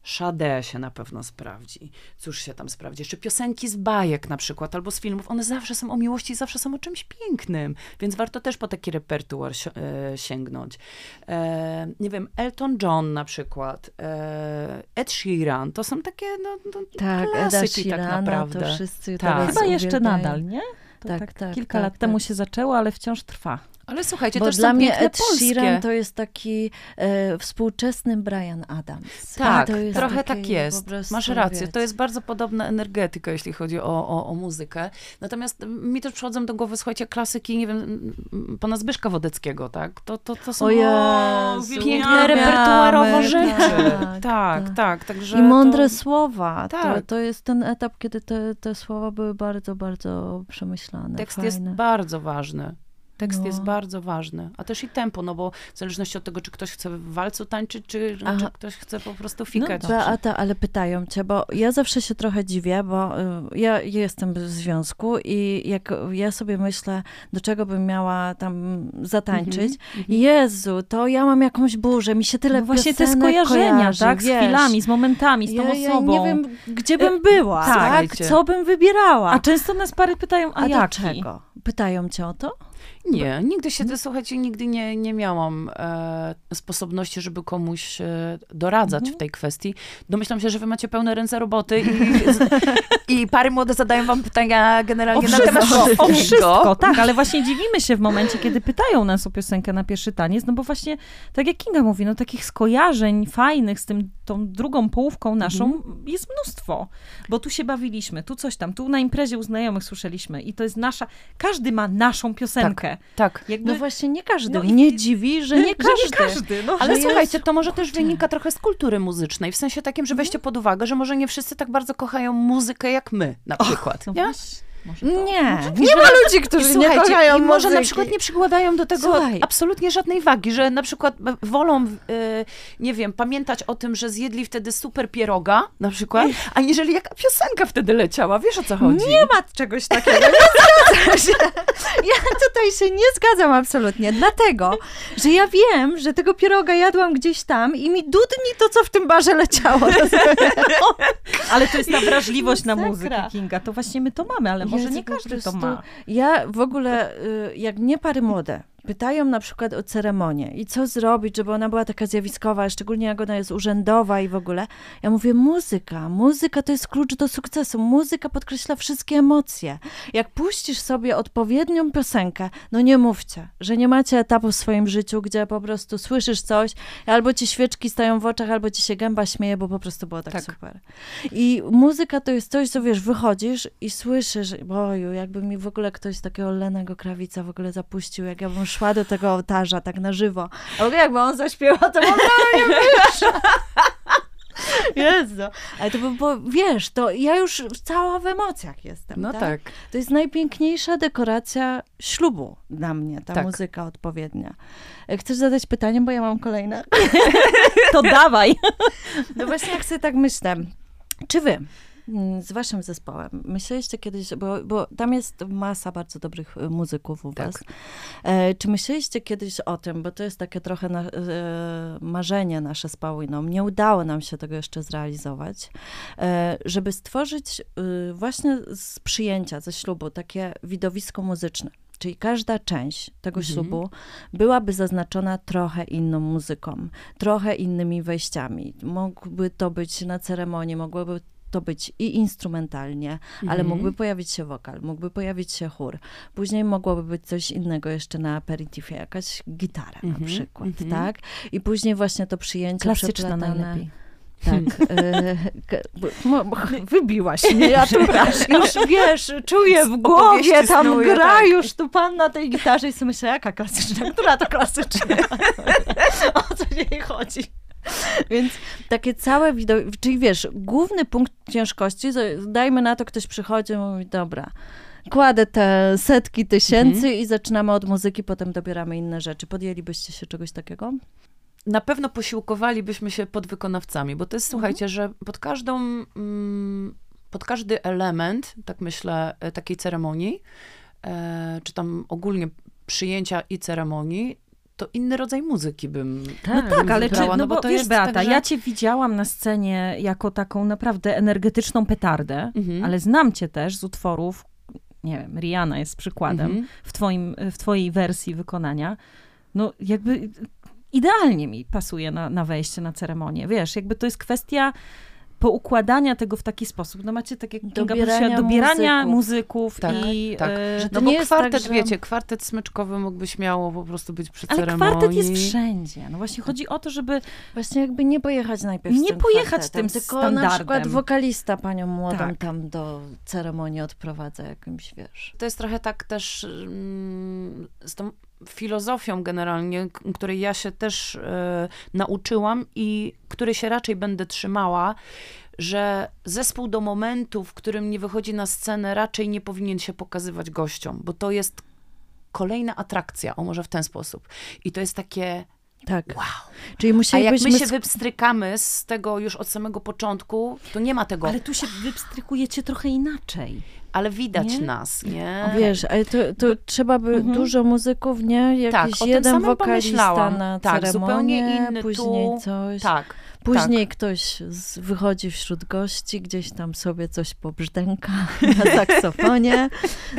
Sade się na pewno sprawdzi. Cóż się tam sprawdzi? Jeszcze piosenki z bajek na przykład, albo z filmów. One zawsze są o miłości, zawsze są o czymś pięknym, więc warto też po taki repertuar si- e, sięgnąć. E, nie wiem, Elton John na przykład, e, Ed Sheeran, to są takie no, no, Tak, Eda klasyki Sheerana, tak naprawdę. to wszyscy Tak. Chyba jeszcze uwielbiają. nadal, nie? To Tak, tak, tak, kilka tak, lat tak. temu się zaczęło, ale wciąż trwa. Ale słuchajcie, Bo też dla mnie Ed polskie. Sheeran to jest taki e, współczesny Brian Adams. Tak, to trochę tak jest. Masz rację. To wiecie. jest bardzo podobna energetyka, jeśli chodzi o, o, o muzykę. Natomiast mi też przychodzą do głowy, słuchajcie, klasyki, nie wiem, pana Zbyszka Wodeckiego, tak? To, to, to są O Jezu, piękne uwielbiamy, repertuarowo tak, rzeczy. tak, Tak, tak, tak. Także I mądre to... słowa. To, Tak. to jest ten etap, kiedy te, te słowa były bardzo, bardzo przemyślane. Tekst fajne. jest bardzo ważny. Tekst No. jest bardzo ważny, a też i tempo, no bo w zależności od tego, czy ktoś chce w walcu tańczyć, czy, czy ktoś chce po prostu No, fikać. Beata, ale pytają cię, bo ja zawsze się trochę dziwię, bo y, ja jestem w związku i jak ja sobie myślę, do czego bym miała tam zatańczyć, Mhm, Jezu, to ja mam jakąś burzę, mi się tyle No właśnie te skojarzenia, kojarzy, tak? Z wiesz. chwilami, z momentami, z tą ja, ja osobą. nie wiem, gdzie bym była, tak. tak? Co bym wybierała? A często nas pary pytają, a, A jaki? dlaczego? Pytają cię o to? Nie, nigdy się, Mhm. słuchajcie, nigdy nie, nie miałam e, sposobności, żeby komuś e, doradzać Mhm. w tej kwestii. Domyślam się, że wy macie pełne ręce roboty i, (laughs) i pary młode zadają wam pytania O generalnie na wszystko, temat o wszystkiego. wszystko, tak, ale właśnie dziwimy się w momencie, kiedy pytają nas o piosenkę na pierwszy taniec, no bo właśnie, tak jak Kinga mówi, no takich skojarzeń fajnych z tym, tą drugą połówką naszą Mhm. jest mnóstwo, bo tu się bawiliśmy, tu coś tam, tu na imprezie u znajomych słyszeliśmy i to jest nasza, każdy ma naszą piosenkę. Tak. Jakby, No właśnie nie każdy. No i- Mnie dziwi, że (laughs) nie każdy. Że nie każdy no. Ale słuchajcie, to może też wynika trochę z kultury muzycznej, w sensie takim, że weźcie pod uwagę, że może nie wszyscy tak bardzo kochają muzykę jak my, na przykład. No nie? właśnie, może to. Nie, I nie że- ma ludzi, którzy I nie kochają i może na muzyki. przykład nie przykładają do tego Słuchaj. absolutnie żadnej wagi, że na przykład wolą, e, nie wiem, pamiętać o tym, że zjedli wtedy super pieroga, na przykład, aniżeli jaka piosenka wtedy leciała. Wiesz o co chodzi? Nie ma czegoś takiego. Nie się. Ja tutaj się nie zgadzam absolutnie, dlatego, że ja wiem, że tego pieroga jadłam gdzieś tam i mi dudni to, co w tym barze leciało. (laughs) Ale to jest ta wrażliwość na muzykę, Kinga, to właśnie my to mamy, ale może nie każdy to ma. Ja w ogóle, y, jak mnie pary młode pytają na przykład o ceremonię i co zrobić, żeby ona była taka zjawiskowa, szczególnie jak ona jest urzędowa i w ogóle. Ja mówię, muzyka. Muzyka to jest klucz do sukcesu. Muzyka podkreśla wszystkie emocje. Jak puścisz sobie odpowiednią piosenkę, no nie mówcie, że nie macie etapu w swoim życiu, gdzie po prostu słyszysz coś, albo ci świeczki stają w oczach, albo ci się gęba śmieje, bo po prostu było tak, Tak. super. I muzyka to jest coś, co wiesz, wychodzisz i słyszysz, boju, jakby mi w ogóle ktoś takiego Lenego Krawica w ogóle zapuścił, jak ja bym szła do tego ołtarza tak na żywo. A jakby on zaśpiewał, to ogóle nie wiesz. (laughs) Jezu. Ale to było, wiesz, to ja już cała w emocjach jestem. No tak? tak. To jest najpiękniejsza dekoracja ślubu dla mnie, ta Tak. muzyka odpowiednia. E, Chcesz zadać pytanie, bo ja mam kolejne? (laughs) To dawaj. (laughs) No właśnie, jak sobie tak myślę, czy wy z waszym zespołem myśleliście kiedyś, bo, bo tam jest masa bardzo dobrych e, muzyków u Tak. was, e, czy myśleliście kiedyś o tym, bo to jest takie trochę na, e, marzenie nasze z Pauliną, nie udało nam się tego jeszcze zrealizować, e, żeby stworzyć e, właśnie z przyjęcia, ze ślubu, takie widowisko muzyczne. Czyli każda część tego Mhm. ślubu byłaby zaznaczona trochę inną muzyką, trochę innymi wejściami. Mógłby to być na ceremonii, mogłoby to być i instrumentalnie, ale Mhm. mógłby pojawić się wokal, mógłby pojawić się chór. Później mogłoby być coś innego jeszcze na aperitifie, jakaś gitara na Mhm, przykład, mhm. tak? I później właśnie to przyjęcie Klasyczna najlepiej. Tak. (laughs) e, wybiłaś (laughs) mnie, ja tu już wiesz, czuję w głowie, tam snuję, gra tak. już tu pan na tej gitarze i sobie myślę, jaka klasyczna, która to klasyczna? (laughs) o co jej chodzi? (laughs) Więc takie całe wideo, czyli wiesz, główny punkt ciężkości, dajmy na to, ktoś przychodzi i mówi, dobra, kładę te setki tysięcy i zaczynamy od muzyki, potem dobieramy inne rzeczy. Podjęlibyście się czegoś takiego? Na pewno posiłkowalibyśmy się podwykonawcami, bo to jest, słuchajcie, że pod każdą, mm, pod każdy element, tak myślę, e, takiej ceremonii, e, czy tam ogólnie przyjęcia i ceremonii, to inny rodzaj muzyki bym No tak, ale czy, wybrała, no, bo to wiesz jest Beata, tak, że- ja cię widziałam na scenie jako taką naprawdę energetyczną petardę, Mhm. ale znam cię też z utworów, nie wiem, Rihanna jest przykładem, Mhm. w, twoim, w twojej wersji wykonania. No jakby idealnie mi pasuje na, na wejście na ceremonię, wiesz, jakby to jest kwestia poukładania tego w taki sposób. No macie tak jak Dobierania dobierania muzyków. muzyków Tak, i... tak. e, Że to No nie bo kwartet, tak, że- wiecie, kwartet smyczkowy mógłby śmiało po prostu być przy ale ceremonii. kwartet jest wszędzie. No właśnie chodzi o to, żeby Właśnie jakby nie pojechać najpierw Nie tym pojechać tym tylko na standardem. przykład wokalista panią młodą Tak. tam do ceremonii odprowadza jakimś, wiesz. To jest trochę tak też mm, z tą filozofią generalnie, której ja się też e, nauczyłam i której się raczej będę trzymała, że zespół do momentu, w którym nie wychodzi na scenę, raczej nie powinien się pokazywać gościom, bo to jest kolejna atrakcja, o może w ten sposób. I to jest takie Tak. wow. Czyli A jak my się wypstrykamy z tego już od samego początku, to nie ma tego, Ale ale, tu się wypstrykujecie trochę inaczej. Widać Nie? nas, nie? Wiesz, ale to, to trzeba by Mhm. dużo muzyków, nie? Jakiś Tak, jeden wokalista na Tak, ceremonię, zupełnie inny później tu. coś. Tak. Później ktoś z, wychodzi wśród gości, gdzieś tam sobie coś pobrzdęka (laughs) na saksofonie.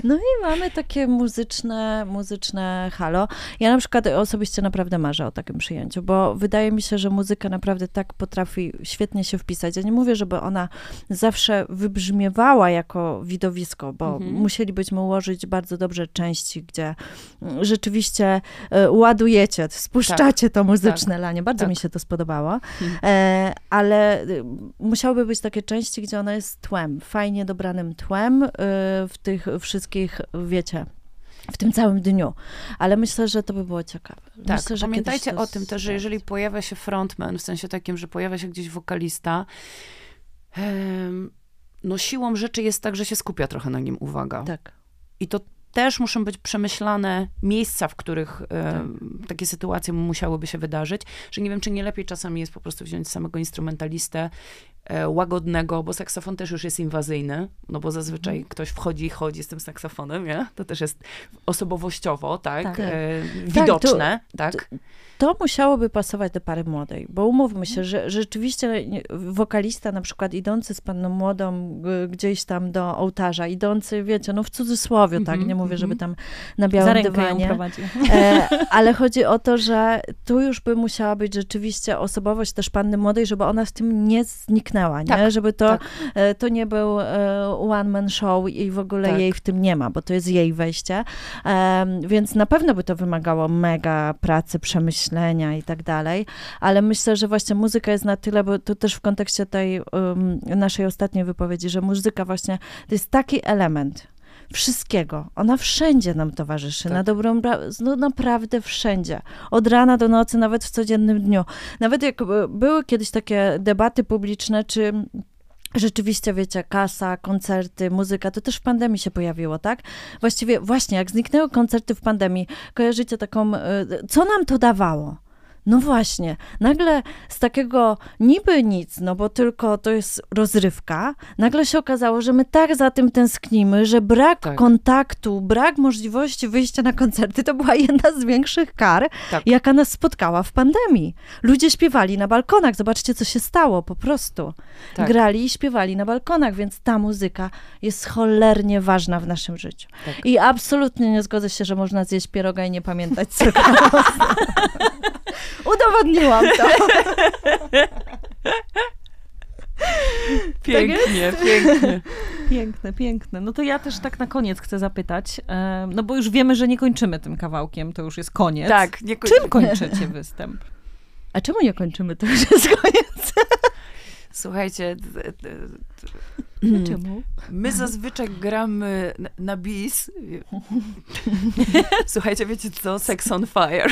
No i mamy takie muzyczne, muzyczne halo. Ja na przykład osobiście naprawdę marzę o takim przyjęciu, bo wydaje mi się, że muzyka naprawdę tak potrafi świetnie się wpisać. Ja nie mówię, żeby ona zawsze wybrzmiewała jako widowisko, bo Mhm. musielibyśmy ułożyć bardzo dobrze części, gdzie mm, rzeczywiście e, ładujecie, spuszczacie to muzyczne lanie. Bardzo Tak. mi się to spodobało. Mhm. E, ale y, musiałyby być takie części, gdzie ona jest tłem, fajnie dobranym tłem y, w tych wszystkich, wiecie, w tym całym dniu. Ale myślę, że to by było ciekawe. Tak, myślę, że pamiętajcie o tym też, że jeżeli pojawia się frontman, w sensie takim, że pojawia się gdzieś wokalista, no siłą rzeczy jest tak, że się skupia trochę na nim uwaga. Tak. I to też muszą być przemyślane miejsca, w których em, takie sytuacje musiałyby się wydarzyć, że nie wiem, czy nie lepiej czasami jest po prostu wziąć samego instrumentalistę e, łagodnego, bo saksofon też już jest inwazyjny, no bo zazwyczaj Mhm. ktoś wchodzi i chodzi z tym saksofonem, nie? To też jest osobowościowo, tak? Tak. E, Tak, widoczne, tak? To musiałoby pasować do pary młodej, bo umówmy się, że rzeczywiście wokalista na przykład idący z panną młodą gdzieś tam do ołtarza, idący, wiecie, no w cudzysłowie, tak, Mhm, nie mówię, żeby mhm. tam na Za białym rękę ją dywanie. prowadzi. E, ale chodzi o to, że tu już by musiała być rzeczywiście osobowość też panny młodej, żeby ona w tym nie zniknęła, nie? Tak, żeby to, tak. e, to nie był e, one man show i w ogóle Tak. jej w tym nie ma, bo to jest jej wejście. Więc na pewno by to wymagało mega pracy, przemyślenia i tak dalej, ale myślę, że właśnie muzyka jest na tyle, bo to też w kontekście tej um, naszej ostatniej wypowiedzi, że muzyka właśnie to jest taki element wszystkiego. Ona wszędzie nam towarzyszy, Tak. na dobrą, no naprawdę wszędzie. Od rana do nocy, nawet w codziennym dniu. Nawet jak były kiedyś takie debaty publiczne, czy rzeczywiście, wiecie, kasa, koncerty, muzyka, to też w pandemii się pojawiło, tak? Właściwie, właśnie, jak zniknęły koncerty w pandemii, kojarzycie taką, e, co nam to dawało? No właśnie, nagle z takiego niby nic, no bo tylko to jest rozrywka, nagle się okazało, że my tak za tym tęsknimy, że brak Tak. kontaktu, brak możliwości wyjścia na koncerty to była jedna z większych kar, Tak. jaka nas spotkała w pandemii. Ludzie śpiewali na balkonach, zobaczcie co się stało, po prostu. Tak. Grali i śpiewali na balkonach, więc ta muzyka jest cholernie ważna w naszym życiu. Tak. I absolutnie nie zgodzę się, że można zjeść pieroga i nie pamiętać co. (laughs) Udowodniłam to. (laughs) Pięknie, pięknie. Piękne, piękne. No to ja też tak na koniec chcę zapytać, no bo już wiemy, że nie kończymy tym kawałkiem, to już jest koniec. Tak, nie koń- Czym kończycie występ? A czemu nie kończymy? To już jest koniec. Słuchajcie, d- d- Czemu? my zazwyczaj gramy na, na bis. (laughs) Słuchajcie, wiecie co? Sex on Fire.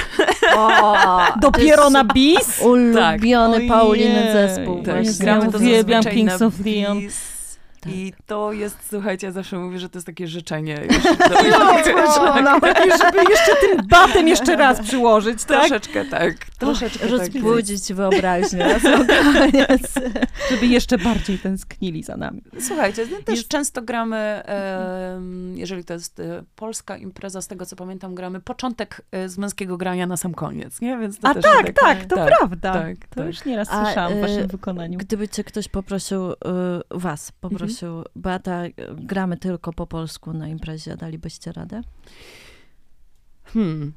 O, (laughs) Dopiero na bis? Ulubiony Ojej. Pauliny zespół. Tak, gramy to zazwyczaj Kings na of Leon. bis. Tak. I to jest, słuchajcie, ja zawsze mówię, że to jest takie życzenie. (laughs) Już, no. Takie, żeby jeszcze tym batem jeszcze raz przyłożyć, tak? Troszeczkę tak, troszeczkę tak. Rozbudzić wyobraźnię (laughs) na sam koniec. Żeby jeszcze bardziej tęsknili za nami. Słuchajcie, no też Jest- często gramy, em, jeżeli to jest e, polska impreza, z tego co pamiętam, gramy początek e, z męskiego grania na sam koniec, nie? Więc to A też tak, tak, tak, to tak, prawda. tak, to tak. już nieraz A, słyszałam w y, waszym wykonaniu. Gdyby cię ktoś poprosił, y, was poprosił, Beata, y, gramy tylko po polsku na imprezie, dalibyście radę? Hmm.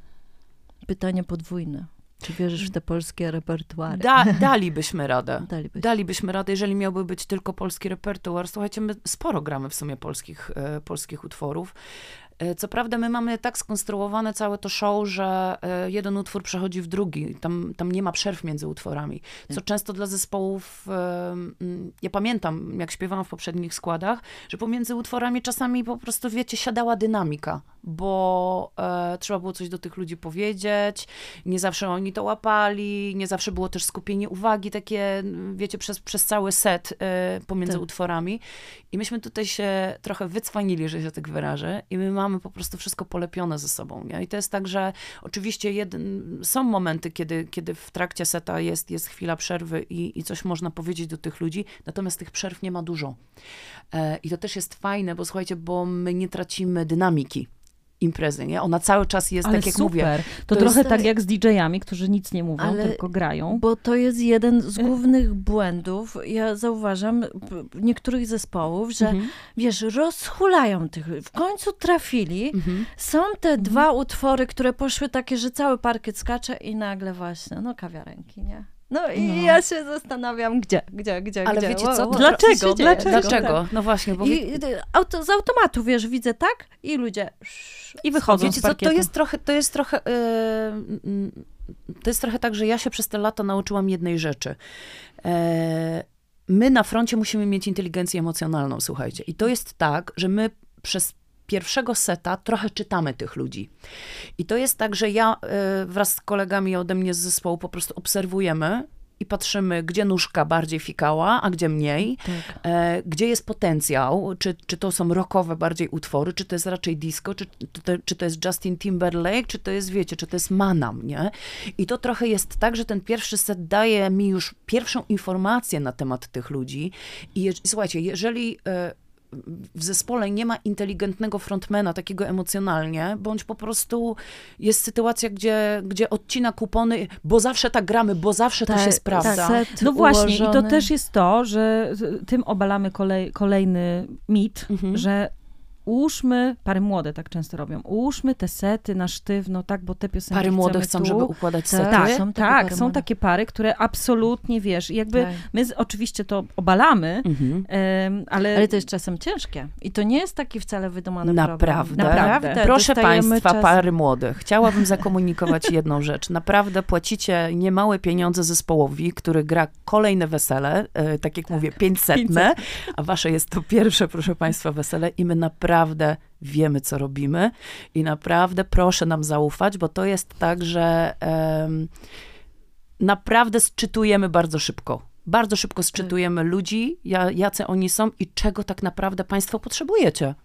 Pytanie podwójne. Czy wierzysz w te polskie repertuary? Da, dalibyśmy radę. Dalibyście. Dalibyśmy radę, jeżeli miałby być tylko polski repertuar. Słuchajcie, my sporo gramy w sumie polskich, e, polskich utworów. E, Co prawda my mamy tak skonstruowane całe to show, że e, jeden utwór przechodzi w drugi. Tam, tam nie ma przerw między utworami. Co często dla zespołów, e, ja pamiętam, jak śpiewałam w poprzednich składach, że pomiędzy utworami czasami po prostu, wiecie, siadała dynamika, bo trzeba było coś do tych ludzi powiedzieć, nie zawsze oni to łapali, nie zawsze było też skupienie uwagi takie, wiecie, przez, przez cały set pomiędzy Tak. utworami. I myśmy tutaj się trochę wycwanili, że się tak wyrażę, i my mamy po prostu wszystko polepione ze sobą. Nie? I to jest tak, że oczywiście jeden, są momenty, kiedy, kiedy w trakcie seta jest, jest chwila przerwy i, i coś można powiedzieć do tych ludzi, natomiast tych przerw nie ma dużo. E, I to też jest fajne, bo słuchajcie, bo my nie tracimy dynamiki imprezy, nie? Ona cały czas jest, Ale tak jak super. mówię, To, to trochę tak jak z DJ-ami, którzy nic nie mówią, Ale- tylko grają. Bo to jest jeden z głównych błędów, ja zauważam, niektórych zespołów, że Mhm. wiesz, rozhulają tych, w końcu trafili, Mhm. są te dwa utwory, które poszły takie, że cały parkiet skacze i nagle właśnie, no kawiarenki, nie? No i No. ja się zastanawiam, gdzie, gdzie, gdzie, Ale gdzie. wiecie co, co Dlaczego? Dlaczego? Dlaczego? No właśnie, bo I auto, z automatu, wiesz, widzę tak i ludzie... I wychodzą wiecie z co, to jest trochę, to jest trochę, yy, to jest trochę tak, że ja się przez te lata nauczyłam jednej rzeczy. E, my na froncie musimy mieć inteligencję emocjonalną, słuchajcie. I to jest tak, że my przez pierwszego seta trochę czytamy tych ludzi. I to jest tak, że ja y, wraz z kolegami ode mnie z zespołu po prostu obserwujemy i patrzymy, gdzie nóżka bardziej fikała, a gdzie mniej, Tak. e, gdzie jest potencjał, czy, czy to są rockowe bardziej utwory, czy to jest raczej disco, czy, czy, to, czy to jest Justin Timberlake, czy to jest, wiecie, czy to jest Manam, nie? I to trochę jest tak, że ten pierwszy set daje mi już pierwszą informację na temat tych ludzi i je, słuchajcie, jeżeli... E, w zespole nie ma inteligentnego frontmana, takiego emocjonalnie, bądź po prostu jest sytuacja, gdzie, gdzie odcina kupony, bo zawsze tak gramy, bo zawsze to Tak, się sprawdza. set No właśnie, i to ułożony. też jest to, że tym obalamy kolej, kolejny mit, Mhm. że ułóżmy, pary młode tak często robią, ułóżmy te sety na sztywno, tak, bo te piosenki Pary młode chcą, tu. żeby układać Tak. sety. Tak, Są tak, pary są młode. takie pary, które absolutnie, wiesz, jakby Tak. my z, oczywiście to obalamy, Mhm. ale, Ale to jest czasem ciężkie. I to nie jest taki wcale wydumany Naprawdę. problem. Naprawdę. Proszę Państwa, czasem- pary młodych, chciałabym zakomunikować (laughs) jedną rzecz. Naprawdę płacicie niemałe pieniądze zespołowi, który gra kolejne wesele, e, tak jak mówię, 500, a wasze jest to pierwsze, proszę Państwa, wesele i my naprawdę wiemy, co robimy i naprawdę proszę nam zaufać, bo to jest tak, że em, naprawdę sczytujemy bardzo szybko. Bardzo szybko sczytujemy ludzi, ja- jacy oni są i czego tak naprawdę Państwo potrzebujecie.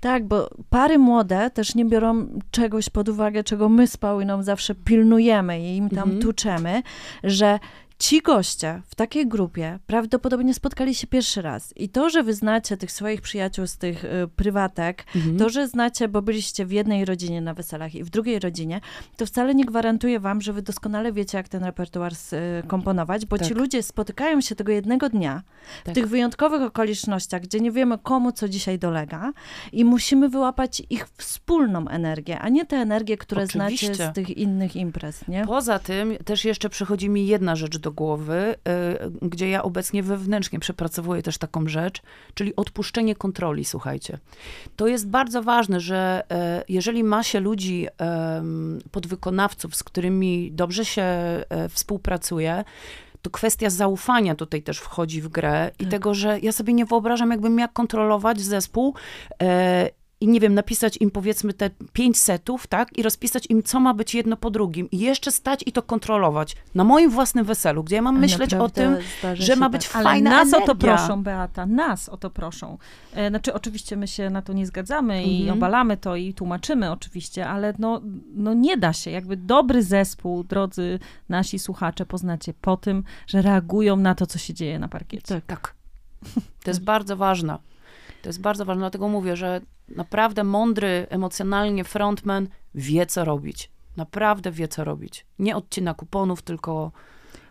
Tak, bo pary młode też nie biorą czegoś pod uwagę, czego my z Pauliną zawsze pilnujemy i im tam Mhm. tuczemy, że ci goście w takiej grupie prawdopodobnie spotkali się pierwszy raz. I to, że wy znacie tych swoich przyjaciół z tych y, prywatek, Mhm. to, że znacie, bo byliście w jednej rodzinie na weselach i w drugiej rodzinie, to wcale nie gwarantuje wam, że wy doskonale wiecie, jak ten repertuar komponować, bo ci Tak. ludzie spotykają się tego jednego dnia w Tak. tych wyjątkowych okolicznościach, gdzie nie wiemy, komu co dzisiaj dolega i musimy wyłapać ich wspólną energię, a nie te energie, które znacie Oczywiście. z tych innych imprez, nie? Poza tym też jeszcze przychodzi mi jedna rzecz do głowy, y, gdzie ja obecnie wewnętrznie przepracowuję też taką rzecz, czyli odpuszczenie kontroli, słuchajcie. To jest bardzo ważne, że e, jeżeli ma się ludzi, podwykonawców, z którymi dobrze się e, współpracuje, to kwestia zaufania tutaj też wchodzi w grę i tego, że ja sobie nie wyobrażam, jakbym miała kontrolować zespół e, i nie wiem, napisać im powiedzmy te pięć setów, tak? I rozpisać im, co ma być jedno po drugim. I jeszcze stać i to kontrolować. Na moim własnym weselu, gdzie ja mam myśleć o tym, Naprawdę że ma tak. być Ale fajna nas energia. o to proszą, Beata, nas o to proszą. E, Znaczy, oczywiście my się na to nie zgadzamy i Mhm. obalamy to i tłumaczymy oczywiście, ale no, no nie da się. Jakby dobry zespół, drodzy nasi słuchacze, poznacie po tym, że reagują na to, co się dzieje na parkiecie. Tak. Tak. To jest bardzo ważne. To jest bardzo ważne, dlatego mówię, że naprawdę mądry emocjonalnie frontman wie, co robić. Naprawdę wie, co robić. Nie odcina kuponów, tylko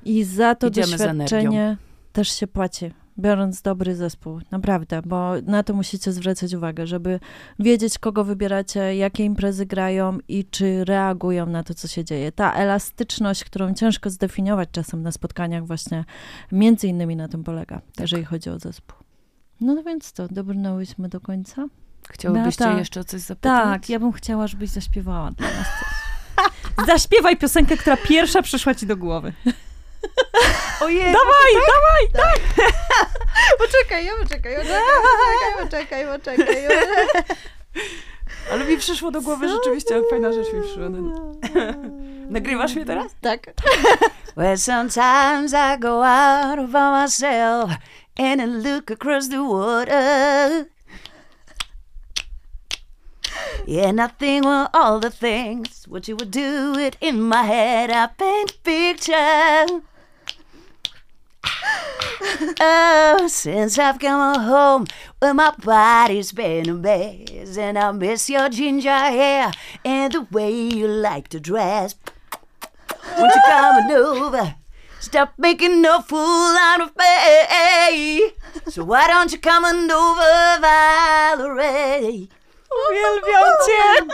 I za to Idziemy doświadczenie też się płaci, biorąc dobry zespół. Naprawdę, bo na to musicie zwracać uwagę, żeby wiedzieć, kogo wybieracie, jakie imprezy grają i czy reagują na to, co się dzieje. Ta elastyczność, którą ciężko zdefiniować czasem na spotkaniach, właśnie między innymi na tym polega, jeżeli chodzi o zespół. No, no więc to, dobrnęłyśmy do końca. Chciałybyście Beata, jeszcze o coś zapytać? Tak, ja bym chciała, żebyś zaśpiewała dla nas coś. (laughs) Zaśpiewaj piosenkę, która pierwsza przyszła ci do głowy. (laughs) Ojej, Dawaj, dawaj! (laughs) Poczekaj, ja poczekaj, poczekaj, poczekaj, poczekaj, poczekaj. ale mi przyszło do głowy rzeczywiście, fajna rzecz mi przyszła. Nagrywasz mnie teraz? Tak. Well, sometimes I go out myself and I look across the water. And nothing well, all the things what you would do it in my head. I paint picture. Oh, since I've come home, well, my body's been a mess, and I miss your ginger hair and the way you like to dress. Won't you come on over? Stop making no fool out of me. So why don't you come on over, Valerie? Uwielbiam cię!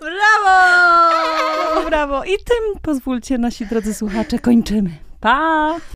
(laughs) Brawo! Brawo! I tym pozwólcie, nasi drodzy słuchacze, kończymy. Pa!